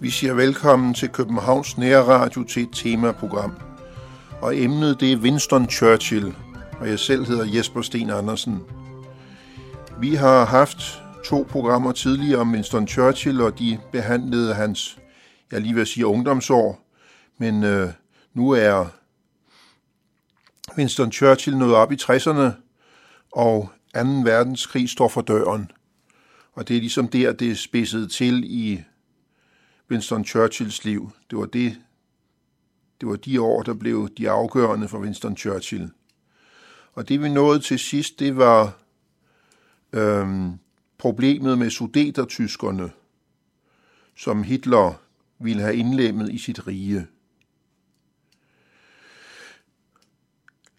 Vi siger velkommen til Københavns Nærradio til et temaprogram. Og emnet det er Winston Churchill, og jeg selv hedder Jesper Sten Andersen. Vi har haft to programmer tidligere om Winston Churchill, og de behandlede hans, jeg lige vil sige ungdomsår, men øh, nu er Winston Churchill nåede op i 60'erne, og 2. verdenskrig står for døren. Og det er ligesom der, det spidsede til i Winston Churchills liv. Det var det, det var de år, der blev de afgørende for Winston Churchill. Og det vi nåede til sidst, det var øhm, problemet med sudetertyskerne, som Hitler ville have indlemmet i sit rige.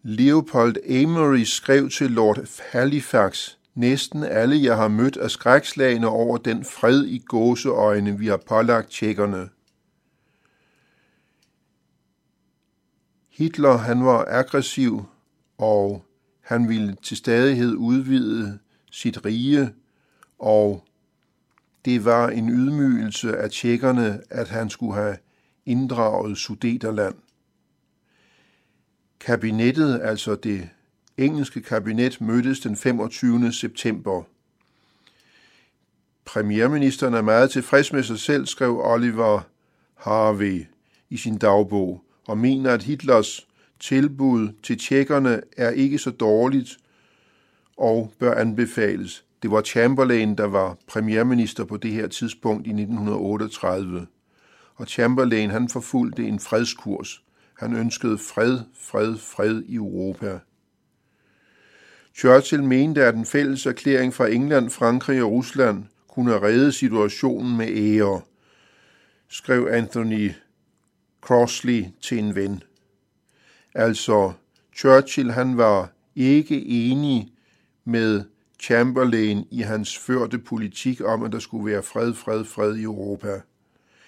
Leopold Amory skrev til Lord Halifax, Næsten alle, jeg har mødt, er skrækslagende over den fred i gåseøjne, vi har pålagt tjekkerne. Hitler, han var aggressiv, og han ville til stadighed udvide sit rige, og det var en ydmygelse af tjekkerne, at han skulle have inddraget Sudeterland. Kabinettet, altså det engelske kabinet, mødtes den 25. september. Premierministeren er meget tilfreds med sig selv, skrev Oliver Harvey i sin dagbog, og mener, at Hitlers tilbud til tjekkerne er ikke så dårligt og bør anbefales. Det var Chamberlain, der var premierminister på det her tidspunkt i 1938. Og Chamberlain han forfulgte en fredskurs. Han ønskede fred, fred, fred i Europa. Churchill mente, at en fælles erklæring fra England, Frankrig og Rusland kunne redde situationen med ære, skrev Anthony Crossley til en ven. Altså, Churchill han var ikke enig med Chamberlain i hans førte politik om, at der skulle være fred, fred, fred i Europa.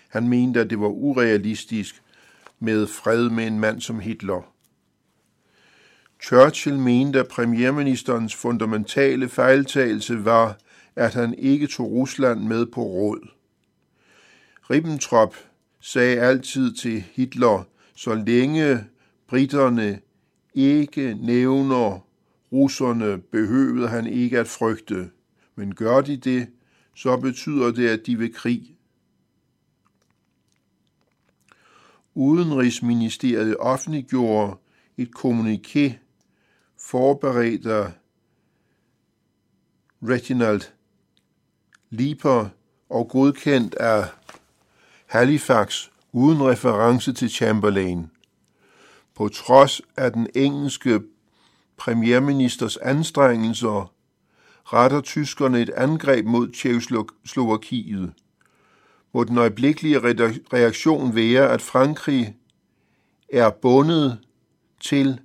Han mente, at det var urealistisk med fred med en mand som Hitler. Churchill mente, at premierministerens fundamentale fejltagelse var, at han ikke tog Rusland med på råd. Ribbentrop sagde altid til Hitler, så længe britterne ikke nævner russerne, behøvede han ikke at frygte. Men gør de det, så betyder det, at de vil krig. Udenrigsministeriet offentliggjorde et kommuniké forberedt af Reginald Lieber og godkendt af Halifax uden reference til Chamberlain. På trods af den engelske premierministers anstrengelser retter tyskerne et angreb mod Tjekkoslovakiet. Må den øjeblikkelige reaktion være, at Frankrig er bundet til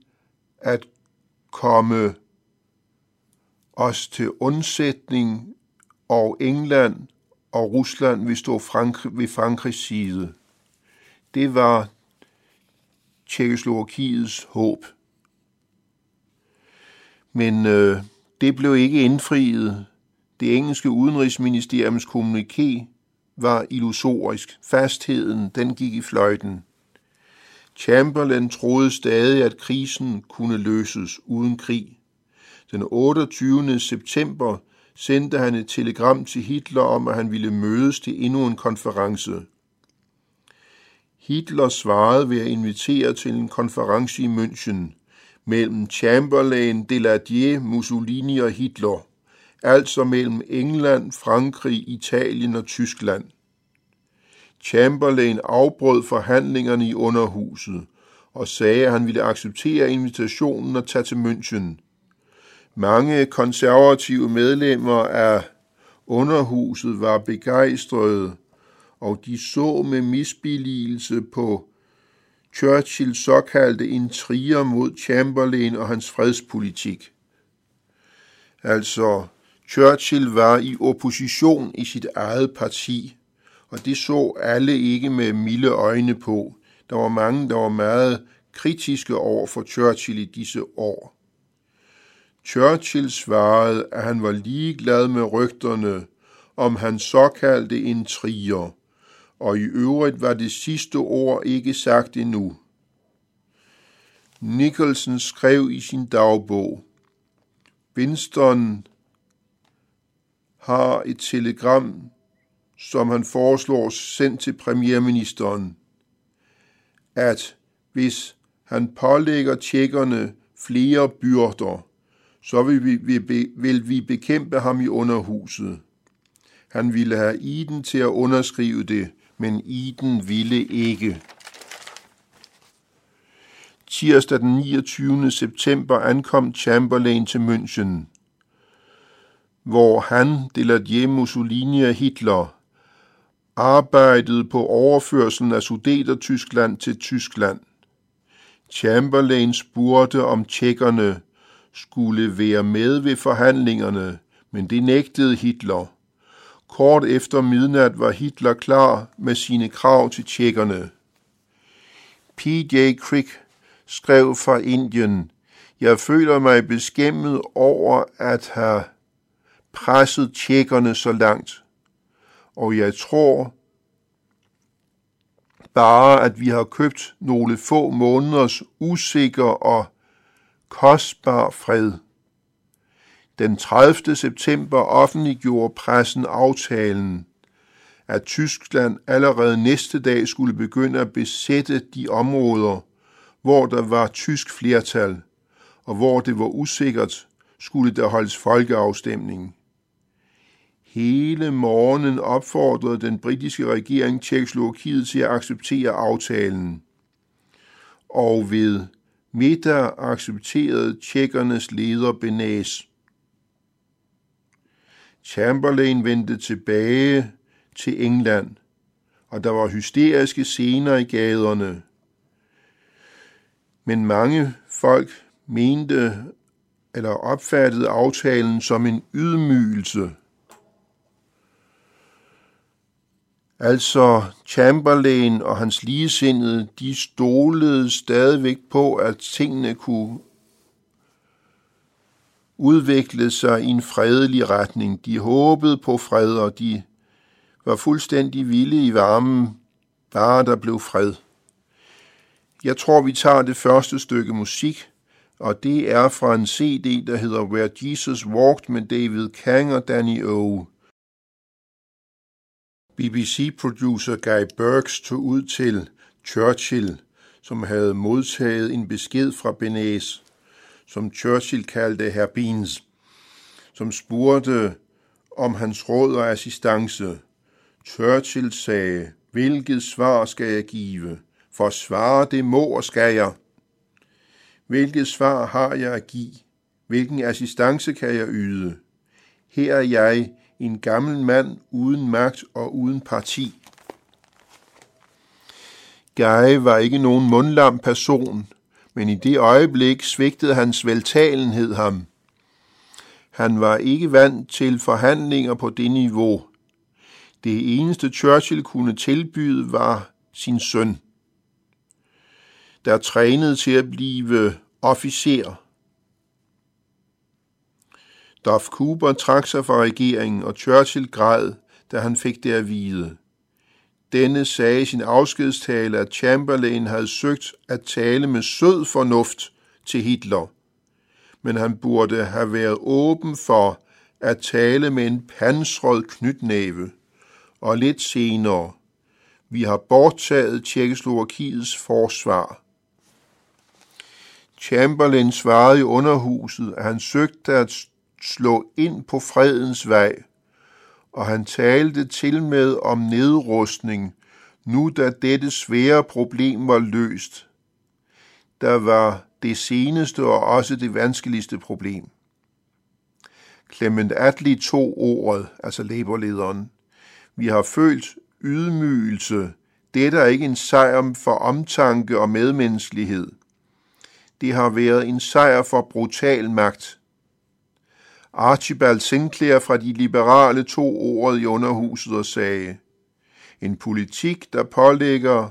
at komme os til undsætning, og England og Rusland vil stå Frankrig, ved Frankrigs side. Det var Tjekkoslovakiets håb. Men øh, det blev ikke indfriet. Det engelske udenrigsministeriums kommuniké var illusorisk. Fastheden, den gik i fløjten. Chamberlain troede stadig, at krisen kunne løses uden krig. Den 28. september sendte han et telegram til Hitler om, at han ville mødes til endnu en konference. Hitler svarede ved at invitere til en konference i München mellem Chamberlain, Deladier, Mussolini og Hitler, altså mellem England, Frankrig, Italien og Tyskland. Chamberlain afbrød forhandlingerne i underhuset og sagde, at han ville acceptere invitationen og tage til München. Mange konservative medlemmer af underhuset var begejstrede, og de så med misbilligelse på Churchills såkaldte intriger mod Chamberlain og hans fredspolitik. Altså, Churchill var i opposition i sit eget parti, og det så alle ikke med milde øjne på. Der var mange, der var meget kritiske over for Churchill i disse år. Churchill svarede, at han var ligeglad med rygterne om hans såkaldte intriger, og i øvrigt var det sidste ord ikke sagt endnu. Nicholson skrev i sin dagbog, Winston har et telegram, som han foreslår sendt til premierministeren, at hvis han pålægger tjekkerne flere byrder, så vil vi, vil vi bekæmpe ham i underhuset. Han ville have Iden til at underskrive det, men Iden ville ikke. Tirsdag den 29. september ankom Chamberlain til München, hvor han, Deladier Mussolini og Hitler, arbejdede på overførselen af Sudeter-Tyskland til Tyskland. Chamberlain spurgte, om tjekkerne skulle være med ved forhandlingerne, men det nægtede Hitler. Kort efter midnat var Hitler klar med sine krav til tjekkerne. P.J. Crick skrev fra Indien, Jeg føler mig beskæmmet over at have presset tjekkerne så langt, og jeg tror bare, at vi har købt nogle få måneders usikker og kostbar fred. Den 30. september offentliggjorde pressen aftalen, at Tyskland allerede næste dag skulle begynde at besætte de områder, hvor der var tysk flertal, og hvor det var usikkert, skulle der holdes folkeafstemning. Hele morgenen opfordrede den britiske regering Tjekkoslovakiet til at acceptere aftalen. Og ved middag accepterede tjekkernes leder Benæs. Chamberlain vendte tilbage til England, og der var hysteriske scener i gaderne. Men mange folk mente eller opfattede aftalen som en ydmygelse. Altså Chamberlain og hans ligesindede, de stolede stadigvæk på, at tingene kunne udvikle sig i en fredelig retning. De håbede på fred, og de var fuldstændig vilde i varmen, bare der blev fred. Jeg tror, vi tager det første stykke musik, og det er fra en CD, der hedder Where Jesus Walked med David Kang og Danny O. BBC-producer Guy Burks tog ud til Churchill, som havde modtaget en besked fra Benes, som Churchill kaldte herr Beans, som spurgte om hans råd og assistance. Churchill sagde, hvilket svar skal jeg give? For svare det må og skal jeg. Hvilket svar har jeg at give? Hvilken assistance kan jeg yde? Her er jeg, en gammel mand uden magt og uden parti. Guy var ikke nogen mundlam person, men i det øjeblik svigtede hans veltalenhed ham. Han var ikke vant til forhandlinger på det niveau. Det eneste Churchill kunne tilbyde var sin søn, der trænede til at blive officer. Duff Cooper trak sig fra regeringen, og Churchill græd, da han fik det at vide. Denne sagde i sin afskedstale, at Chamberlain havde søgt at tale med sød fornuft til Hitler, men han burde have været åben for at tale med en pansrød knytnæve. Og lidt senere, vi har borttaget Tjekkoslovakiets forsvar. Chamberlain svarede i underhuset, at han søgte at slå ind på fredens vej, og han talte til med om nedrustning, nu da dette svære problem var løst. Der var det seneste og også det vanskeligste problem. Clement Attlee tog ordet, altså laborlederen. Vi har følt ydmygelse. Dette er ikke en sejr for omtanke og medmenneskelighed. Det har været en sejr for brutal magt. Archibald Sinclair fra de liberale to ordet i underhuset og sagde, en politik, der pålægger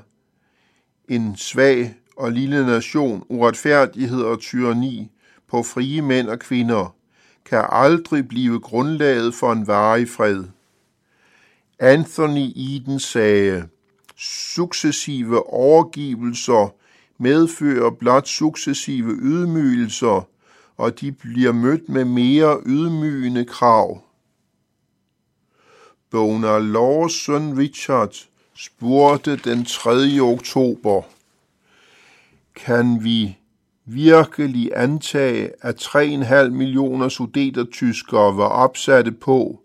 en svag og lille nation, uretfærdighed og tyranni på frie mænd og kvinder, kan aldrig blive grundlaget for en varig fred. Anthony Eden sagde, successive overgivelser medfører blot successive ydmygelser, og de bliver mødt med mere ydmygende krav. Bonar Laws søn Richard spurgte den 3. oktober, kan vi virkelig antage, at 3,5 millioner sudetertyskere var opsatte på,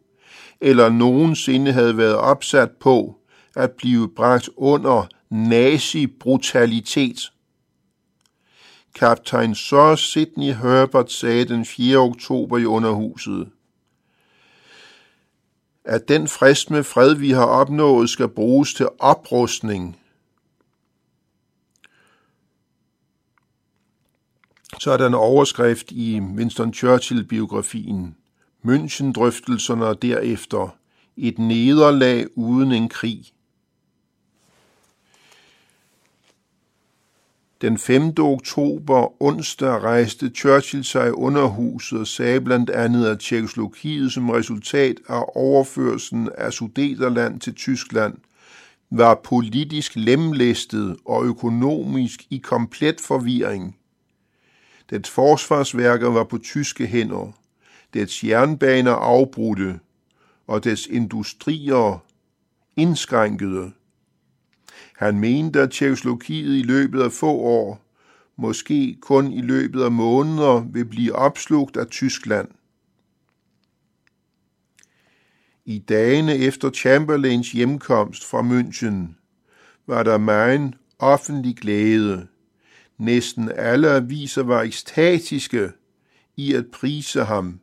eller nogensinde havde været opsat på, at blive bragt under nazi-brutalitet. Kaptajn Sir Sidney Herbert sagde den 4. oktober i underhuset, at den frist med fred, vi har opnået, skal bruges til oprustning. Så er der en overskrift i Winston Churchill-biografien. München-drøftelserne og derefter et nederlag uden en krig. Den 5. oktober onsdag rejste Churchill sig i underhuset og sagde blandt andet, at Tjekkoslovakiet som resultat af overførelsen af Sudeterland til Tyskland var politisk lemlæstet og økonomisk i komplet forvirring. Dets forsvarsværker var på tyske hænder, dets jernbaner afbrudte og dets industrier indskrænkede. Han mente, at Tjekoslovakiet i løbet af få år, måske kun i løbet af måneder, vil blive opslugt af Tyskland. I dagene efter Chamberlains hjemkomst fra München var der meget offentlig glæde. Næsten alle aviser var ekstatiske i at prise ham.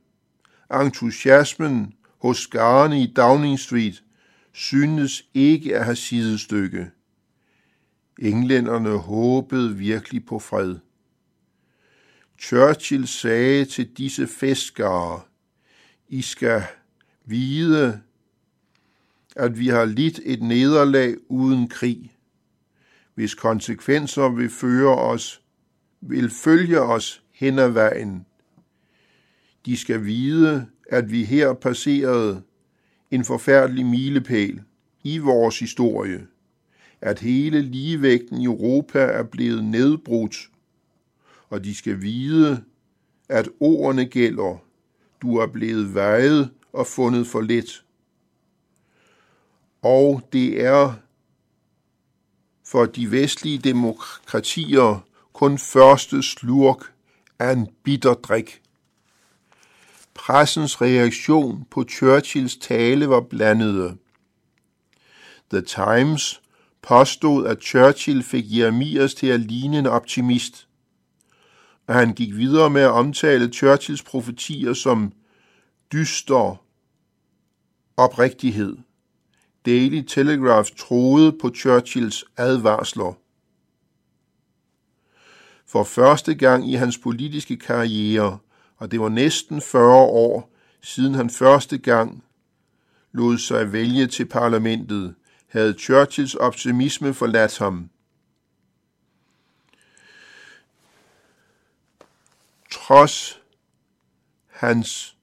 Entusiasmen hos skarne i Downing Street synes ikke at have sidestykke. Englænderne håbede virkelig på fred. Churchill sagde til disse fiskere, I skal vide, at vi har lidt et nederlag uden krig, hvis konsekvenser vil føre os, vil følge os hen ad vejen. De skal vide, at vi her passerede en forfærdelig milepæl i vores historie at hele ligevægten i Europa er blevet nedbrudt, og de skal vide, at ordene gælder. Du er blevet vejet og fundet for let. Og det er for de vestlige demokratier kun første slurk af en bitter drik. Pressens reaktion på Churchills tale var blandede. The Times påstod, at Churchill fik Jeremias til at ligne en optimist, og han gik videre med at omtale Churchills profetier som dyster oprigtighed. Daily Telegraph troede på Churchills advarsler. For første gang i hans politiske karriere, og det var næsten 40 år siden han første gang lod sig vælge til parlamentet, havde Churchills optimisme forladt ham. Trods hans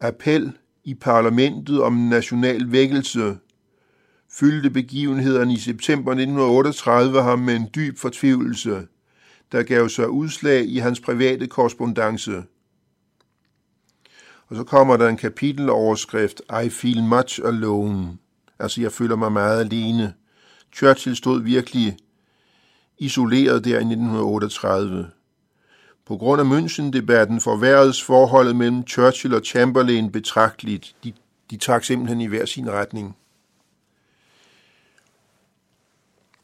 appel i parlamentet om national vækkelse, fyldte begivenhederne i september 1938 ham med en dyb fortvivlelse, der gav sig udslag i hans private korrespondence. Og så kommer der en kapiteloverskrift, I feel much alone. Altså, jeg føler mig meget alene. Churchill stod virkelig isoleret der i 1938. På grund af München-debatten forværredes forholdet mellem Churchill og Chamberlain betragteligt. De, de trak simpelthen i hver sin retning.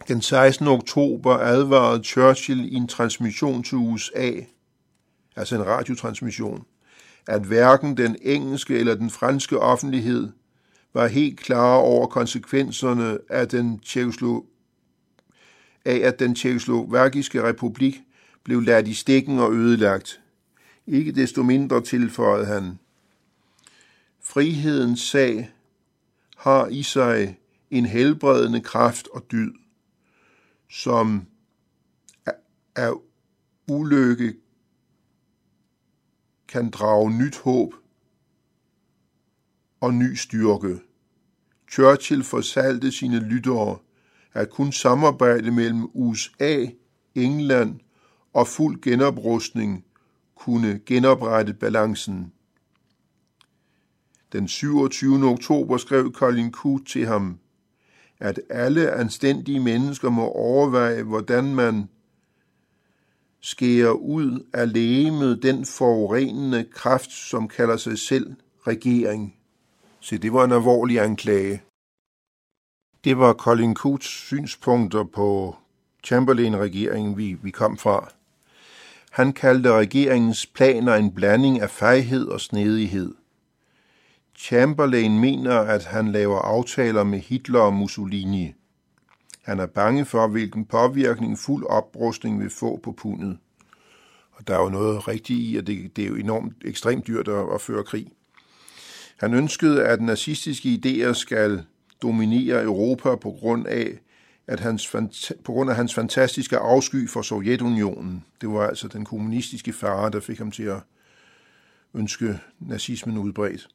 Den 16. oktober advarede Churchill i en transmission til USA, altså en radiotransmission, at hverken den engelske eller den franske offentlighed var helt klar over konsekvenserne af, den Tjekoslo- af at den tjekoslovakiske republik blev ladt i stikken og ødelagt. Ikke desto mindre tilføjede han. Frihedens sag har i sig en helbredende kraft og dyd. som af ulykke kan drage nyt håb og ny styrke. Churchill forsalte sine lyttere, at kun samarbejde mellem USA, England og fuld genoprustning kunne genoprette balancen. Den 27. oktober skrev Colin Coote til ham, at alle anstændige mennesker må overveje, hvordan man skærer ud af lægemet den forurenende kraft, som kalder sig selv regering. Se, det var en alvorlig anklage. Det var Colin Coots synspunkter på Chamberlain-regeringen, vi, vi kom fra. Han kaldte regeringens planer en blanding af fejhed og snedighed. Chamberlain mener, at han laver aftaler med Hitler og Mussolini. Han er bange for, hvilken påvirkning fuld oprustning vil få på pundet. Og der er jo noget rigtigt i, at det, det er jo enormt ekstremt dyrt at, at føre krig. Han ønskede, at nazistiske idéer skal dominere Europa på grund af, at hans, på grund af hans fantastiske afsky for Sovjetunionen. Det var altså den kommunistiske fare, der fik ham til at ønske nazismen udbredt.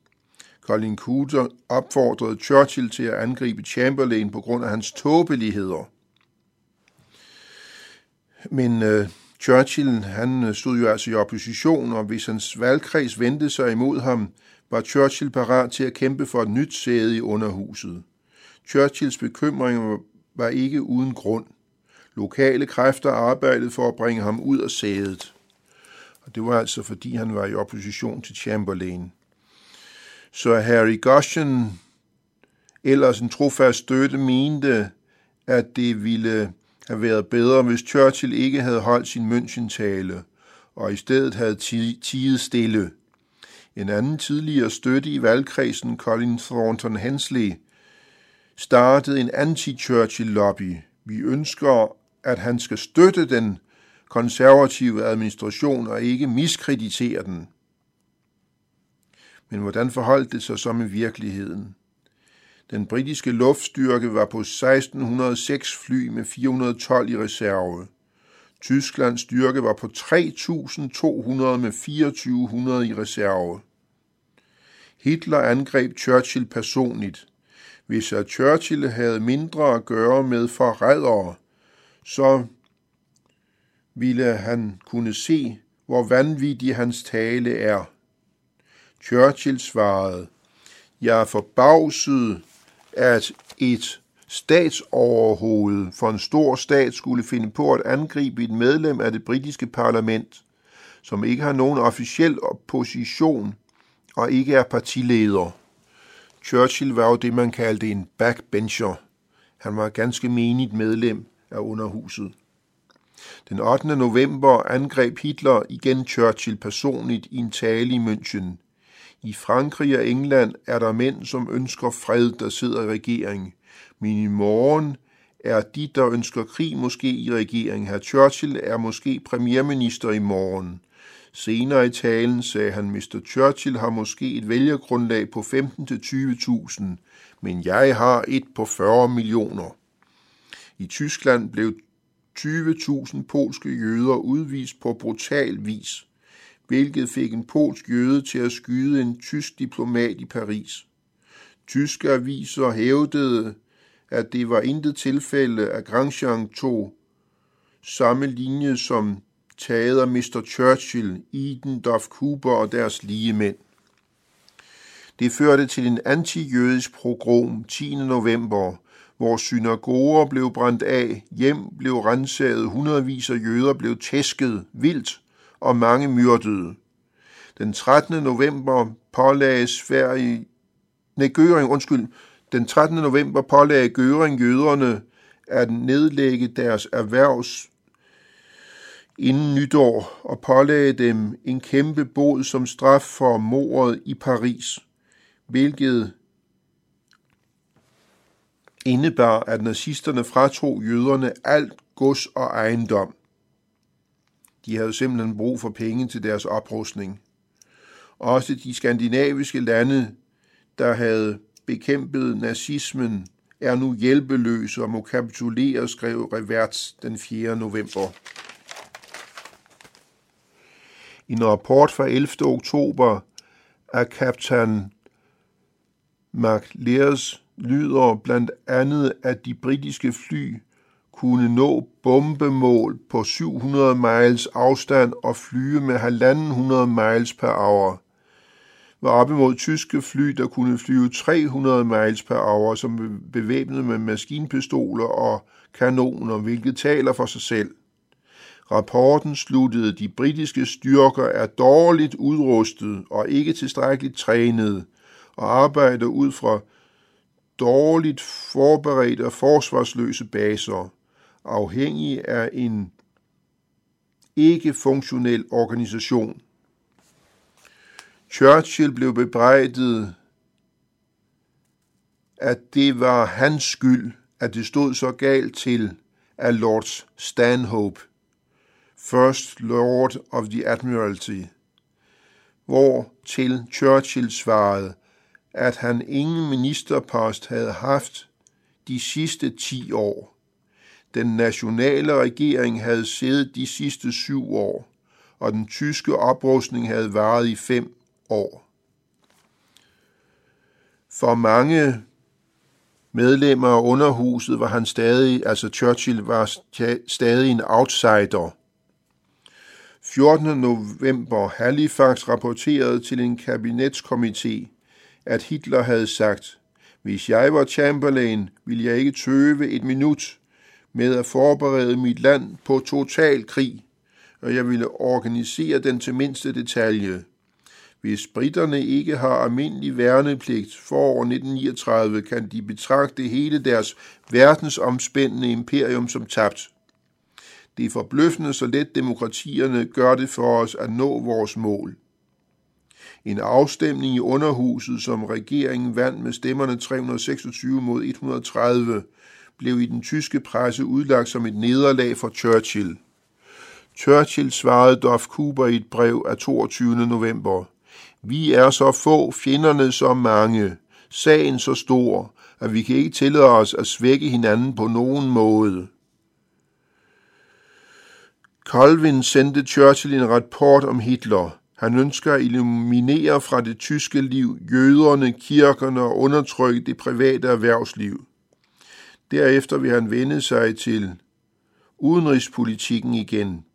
Colin Cooter opfordrede Churchill til at angribe Chamberlain på grund af hans tåbeligheder. Men øh, Churchill han øh, stod jo altså i opposition, og hvis hans valgkreds vendte sig imod ham, var Churchill parat til at kæmpe for et nyt sæde i underhuset. Churchills bekymringer var ikke uden grund. Lokale kræfter arbejdede for at bringe ham ud af sædet. Og det var altså fordi han var i opposition til Chamberlain. Så Harry Goshen, ellers en trofast støtte, mente, at det ville have været bedre, hvis Churchill ikke havde holdt sin München-tale, og i stedet havde tiget stille. En anden tidligere støtte i valgkredsen, Colin Thornton Hensley, startede en anti-Churchill-lobby. Vi ønsker, at han skal støtte den konservative administration og ikke miskreditere den. Men hvordan forholdt det sig så i virkeligheden? Den britiske luftstyrke var på 1606 fly med 412 i reserve. Tysklands styrke var på 3200 med 2400 i reserve. Hitler angreb Churchill personligt. Hvis at Churchill havde mindre at gøre med forrædere, så ville han kunne se, hvor vanvittig hans tale er. Churchill svarede, Jeg er forbavset, at et statsoverhoved for en stor stat skulle finde på at angribe et medlem af det britiske parlament, som ikke har nogen officiel position og ikke er partileder. Churchill var jo det, man kaldte en backbencher. Han var ganske menigt medlem af underhuset. Den 8. november angreb Hitler igen Churchill personligt i en tale i München. I Frankrig og England er der mænd, som ønsker fred, der sidder i regering. Men i morgen er de, der ønsker krig, måske i regering. Herr Churchill er måske premierminister i morgen. Senere i talen sagde han, Mr. Churchill har måske et vælgergrundlag på 15-20.000, men jeg har et på 40 millioner. I Tyskland blev 20.000 polske jøder udvist på brutal vis, hvilket fik en polsk jøde til at skyde en tysk diplomat i Paris. Tyske aviser hævdede, at det var intet tilfælde, at Grandjean tog samme linje som taget af Mr. Churchill, Eden, Duff Cooper og deres ligemænd. Det førte til en anti-jødisk pogrom 10. november, hvor synagoger blev brændt af, hjem blev renset, hundredvis af jøder blev tæsket vildt og mange myrdede. Den 13. november pålagde Sverige, nej, Gøring, undskyld, den 13. november pålagde Gøring jøderne at nedlægge deres erhvervs inden nytår og pålagde dem en kæmpe bod som straf for mordet i Paris, hvilket indebar, at nazisterne fratog jøderne alt gods og ejendom. De havde simpelthen brug for penge til deres oprustning. Også de skandinaviske lande, der havde bekæmpet nazismen, er nu hjælpeløse og må kapitulere, skrev Reverts den 4. november. I en rapport fra 11. oktober af kaptajn McLears lyder blandt andet, at de britiske fly kunne nå bombemål på 700 miles afstand og flyve med 1.500 miles per hour. Var op imod tyske fly, der kunne flyve 300 miles per hour, som bevæbnet med maskinpistoler og kanoner, hvilket taler for sig selv. Rapporten sluttede, de britiske styrker er dårligt udrustet og ikke tilstrækkeligt trænet, og arbejder ud fra dårligt forberedte og forsvarsløse baser, afhængig af en ikke-funktionel organisation. Churchill blev bebrejdet, at det var hans skyld, at det stod så galt til af Lord Stanhope, First Lord of the Admiralty, hvor til Churchill svarede, at han ingen ministerpost havde haft de sidste 10 år. Den nationale regering havde siddet de sidste syv år, og den tyske oprustning havde varet i fem år. For mange medlemmer af underhuset var han stadig, altså Churchill var stadig en outsider. 14. november Halifax rapporterede til en kabinetskomité, at Hitler havde sagt, hvis jeg var Chamberlain, ville jeg ikke tøve et minut med at forberede mit land på total krig, og jeg ville organisere den til mindste detalje. Hvis britterne ikke har almindelig værnepligt for år 1939, kan de betragte hele deres verdensomspændende imperium som tabt. Det er forbløffende, så let demokratierne gør det for os at nå vores mål. En afstemning i underhuset, som regeringen vandt med stemmerne 326 mod 130, blev i den tyske presse udlagt som et nederlag for Churchill. Churchill svarede Dolph Cooper i et brev af 22. november. Vi er så få, fjenderne så mange, sagen så stor, at vi kan ikke tillade os at svække hinanden på nogen måde. Colvin sendte Churchill en rapport om Hitler. Han ønsker at eliminere fra det tyske liv jøderne, kirkerne og undertrykke det private erhvervsliv. Derefter vil han vende sig til udenrigspolitikken igen.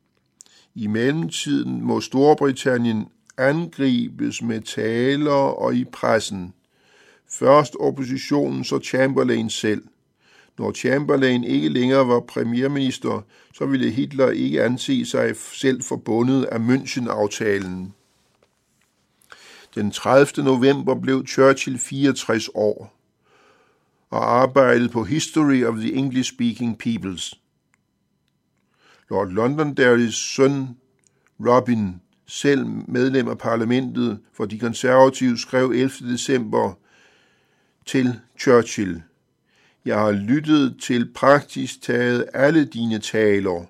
I mellemtiden må Storbritannien angribes med taler og i pressen. Først oppositionen, så Chamberlain selv. Når Chamberlain ikke længere var premierminister, så ville Hitler ikke anse sig selv forbundet af München-aftalen. Den 30. november blev Churchill 64 år og arbejdede på History of the English-Speaking Peoples. Lord Londonderrys søn Robin, selv medlem af parlamentet for de konservative, skrev 11. december til Churchill – jeg har lyttet til praktisk taget alle dine taler,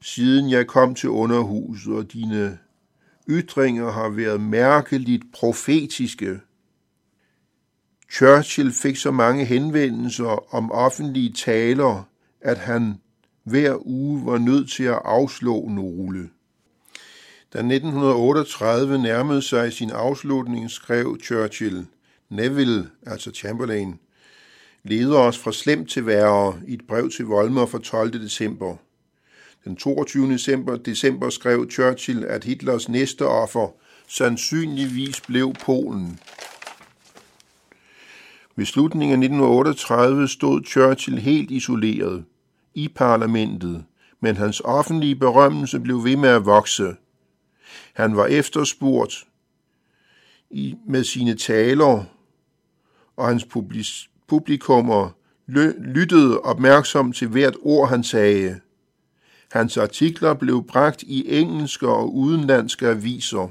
siden jeg kom til underhuset, og dine ytringer har været mærkeligt profetiske. Churchill fik så mange henvendelser om offentlige taler, at han hver uge var nødt til at afslå nogle. Da 1938 nærmede sig sin afslutning, skrev Churchill, Neville, altså Chamberlain, leder os fra slemt til værre i et brev til Volmer fra 12. december. Den 22. december, december skrev Churchill, at Hitlers næste offer sandsynligvis blev Polen. Ved slutningen af 1938 stod Churchill helt isoleret i parlamentet, men hans offentlige berømmelse blev ved med at vokse. Han var efterspurgt i, med sine taler, og hans publis, publikummer lyttede opmærksomt til hvert ord, han sagde. Hans artikler blev bragt i engelske og udenlandske aviser.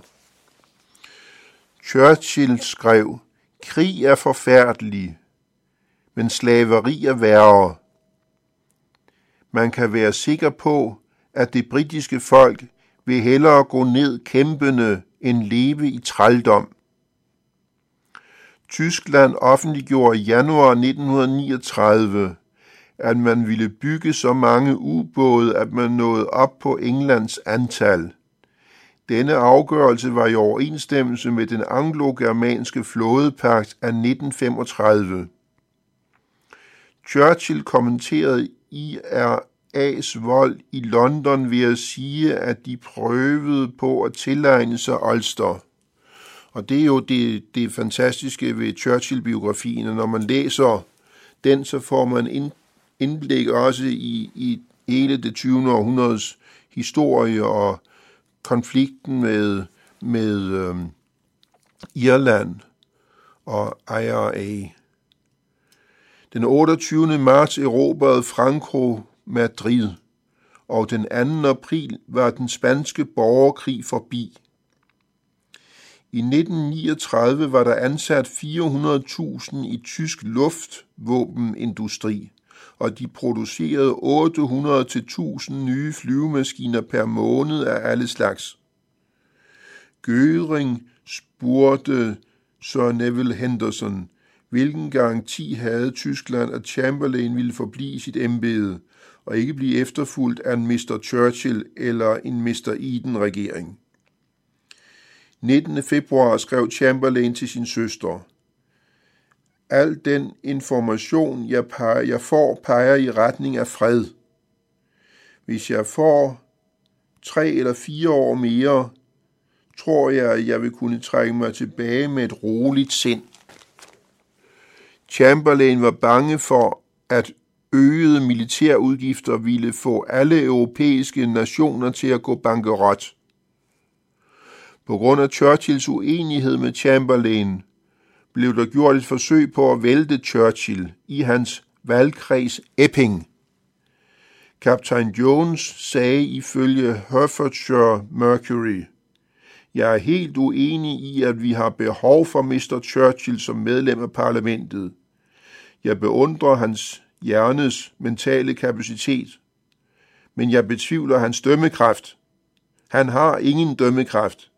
Churchill skrev, krig er forfærdelig, men slaveri er værre. Man kan være sikker på, at det britiske folk vil hellere gå ned kæmpende end leve i trældom. Tyskland offentliggjorde i januar 1939, at man ville bygge så mange ubåde, at man nåede op på Englands antal. Denne afgørelse var i overensstemmelse med den anglo-germanske flådepagt af 1935. Churchill kommenterede IRA's vold i London ved at sige, at de prøvede på at tilegne sig Ulster. Og det er jo det, det fantastiske ved Churchill-biografien, når man læser den, så får man indblik også i, i hele det 20. århundredes historie og konflikten med, med øhm, Irland og IRA. Den 28. marts erobrede Franco Madrid, og den 2. april var den spanske borgerkrig forbi. I 1939 var der ansat 400.000 i tysk luftvåbenindustri, og de producerede 800-1000 nye flyvemaskiner per måned af alle slags. Gøring spurgte Sir Neville Henderson, hvilken garanti havde Tyskland, at Chamberlain ville forblive sit embede og ikke blive efterfulgt af en Mr. Churchill eller en Mr. Eden-regering. 19. februar skrev Chamberlain til sin søster. Al den information, jeg, peger, jeg får, peger i retning af fred. Hvis jeg får tre eller fire år mere, tror jeg, at jeg vil kunne trække mig tilbage med et roligt sind. Chamberlain var bange for, at øgede militærudgifter ville få alle europæiske nationer til at gå bankerot. På grund af Churchills uenighed med Chamberlain blev der gjort et forsøg på at vælte Churchill i hans valgkreds Epping. Kaptajn Jones sagde ifølge Hertfordshire Mercury, Jeg er helt uenig i, at vi har behov for Mr. Churchill som medlem af parlamentet. Jeg beundrer hans hjernes mentale kapacitet, men jeg betvivler hans dømmekraft. Han har ingen dømmekraft.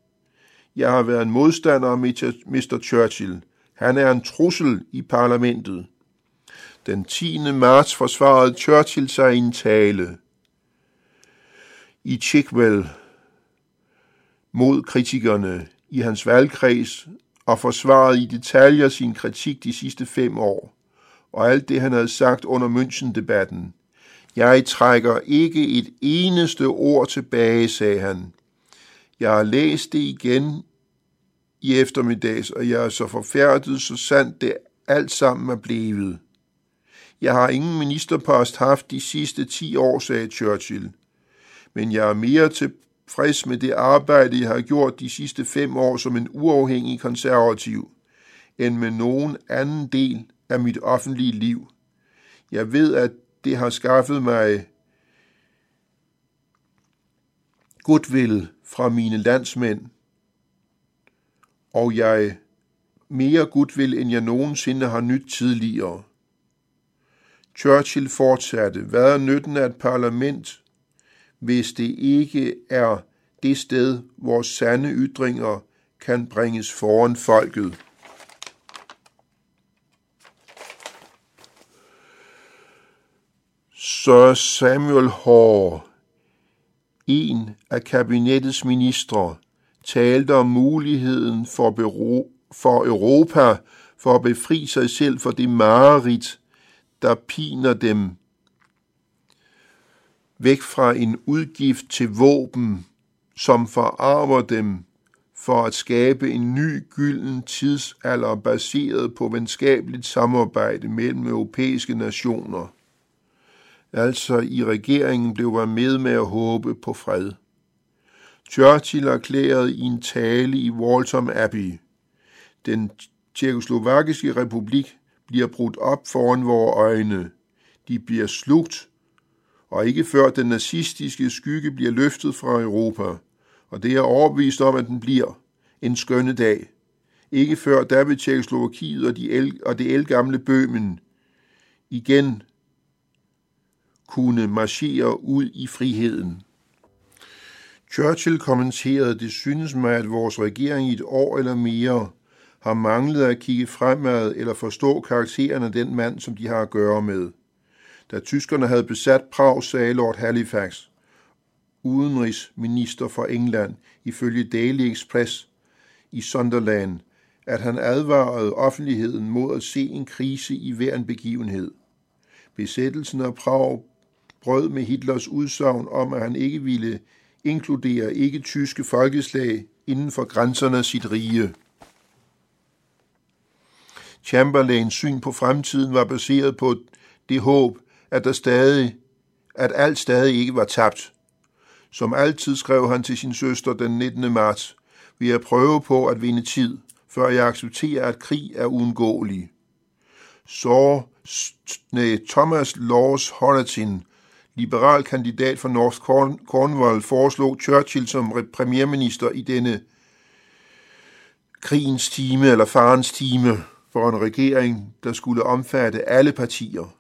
Jeg har været en modstander af Mr. Churchill. Han er en trussel i parlamentet. Den 10. marts forsvarede Churchill sig i en tale i Chickwell mod kritikerne i hans valgkreds og forsvarede i detaljer sin kritik de sidste fem år og alt det, han havde sagt under München-debatten. Jeg trækker ikke et eneste ord tilbage, sagde han. Jeg har læst det igen i eftermiddags, og jeg er så forfærdet, så sandt det alt sammen er blevet. Jeg har ingen ministerpost haft de sidste ti år, sagde Churchill. Men jeg er mere tilfreds med det arbejde, jeg har gjort de sidste fem år som en uafhængig konservativ, end med nogen anden del af mit offentlige liv. Jeg ved, at det har skaffet mig goodwill fra mine landsmænd, og jeg mere goodwill, end jeg nogensinde har nyt tidligere. Churchill fortsatte, hvad er nytten af et parlament, hvis det ikke er det sted, hvor sande ytringer kan bringes foran folket? Sir Samuel Hoare, en af kabinettets ministre, talte om muligheden for, bero, for Europa for at befri sig selv for det mareridt, der piner dem væk fra en udgift til våben, som forarver dem for at skabe en ny gylden tidsalder baseret på venskabeligt samarbejde mellem europæiske nationer altså i regeringen blev man med med at håbe på fred. Churchill erklærede i en tale i Waltham Abbey, den tjekoslovakiske republik bliver brudt op foran vores øjne. De bliver slugt, og ikke før den nazistiske skygge bliver løftet fra Europa. Og det er overbevist om, at den bliver en skønne dag. Ikke før der vil Tjekoslovakiet og, de el- og det elgamle Bøhmen igen kunne marchere ud i friheden. Churchill kommenterede, det synes mig, at vores regering i et år eller mere har manglet at kigge fremad eller forstå karakteren af den mand, som de har at gøre med. Da tyskerne havde besat Prag, sagde Lord Halifax, udenrigsminister for England, ifølge Daily Express i Sunderland, at han advarede offentligheden mod at se en krise i hver en begivenhed. Besættelsen af Prag brød med Hitlers udsagn om, at han ikke ville inkluderer ikke-tyske folkeslag inden for grænserne af sit rige. Chamberlains syn på fremtiden var baseret på det håb, at der stadig, at alt stadig ikke var tabt. Som altid skrev han til sin søster den 19. marts, vil jeg prøve på at vinde tid, før jeg accepterer, at krig er uundgåelig. Så nej, Thomas Laws Horatin, liberal kandidat for North Cornwall, foreslog Churchill som premierminister i denne krigens time eller farens time for en regering, der skulle omfatte alle partier.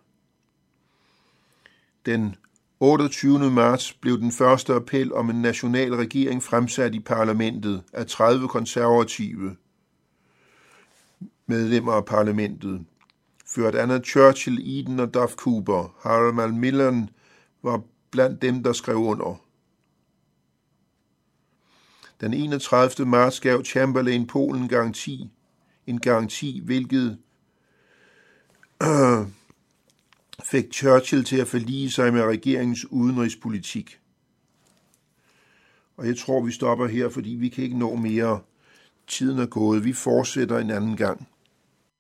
Den 28. marts blev den første appel om en national regering fremsat i parlamentet af 30 konservative medlemmer af parlamentet. Ført Anna Churchill, Eden og Duff Cooper. Harold Macmillan var blandt dem, der skrev under. Den 31. marts gav Chamberlain Polen garanti, en garanti, hvilket øh, fik Churchill til at forlige sig med regeringens udenrigspolitik. Og jeg tror, vi stopper her, fordi vi kan ikke nå mere. Tiden er gået. Vi fortsætter en anden gang.